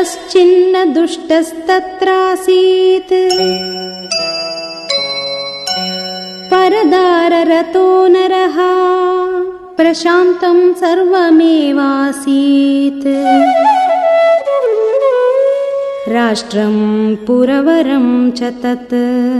कश्चिन्न दुष्टस्तत्रासीत् परदाररतो नरः प्रशान्तम् सर्वमेवासीत्। राष्ट्रं पुरवरं च तत्।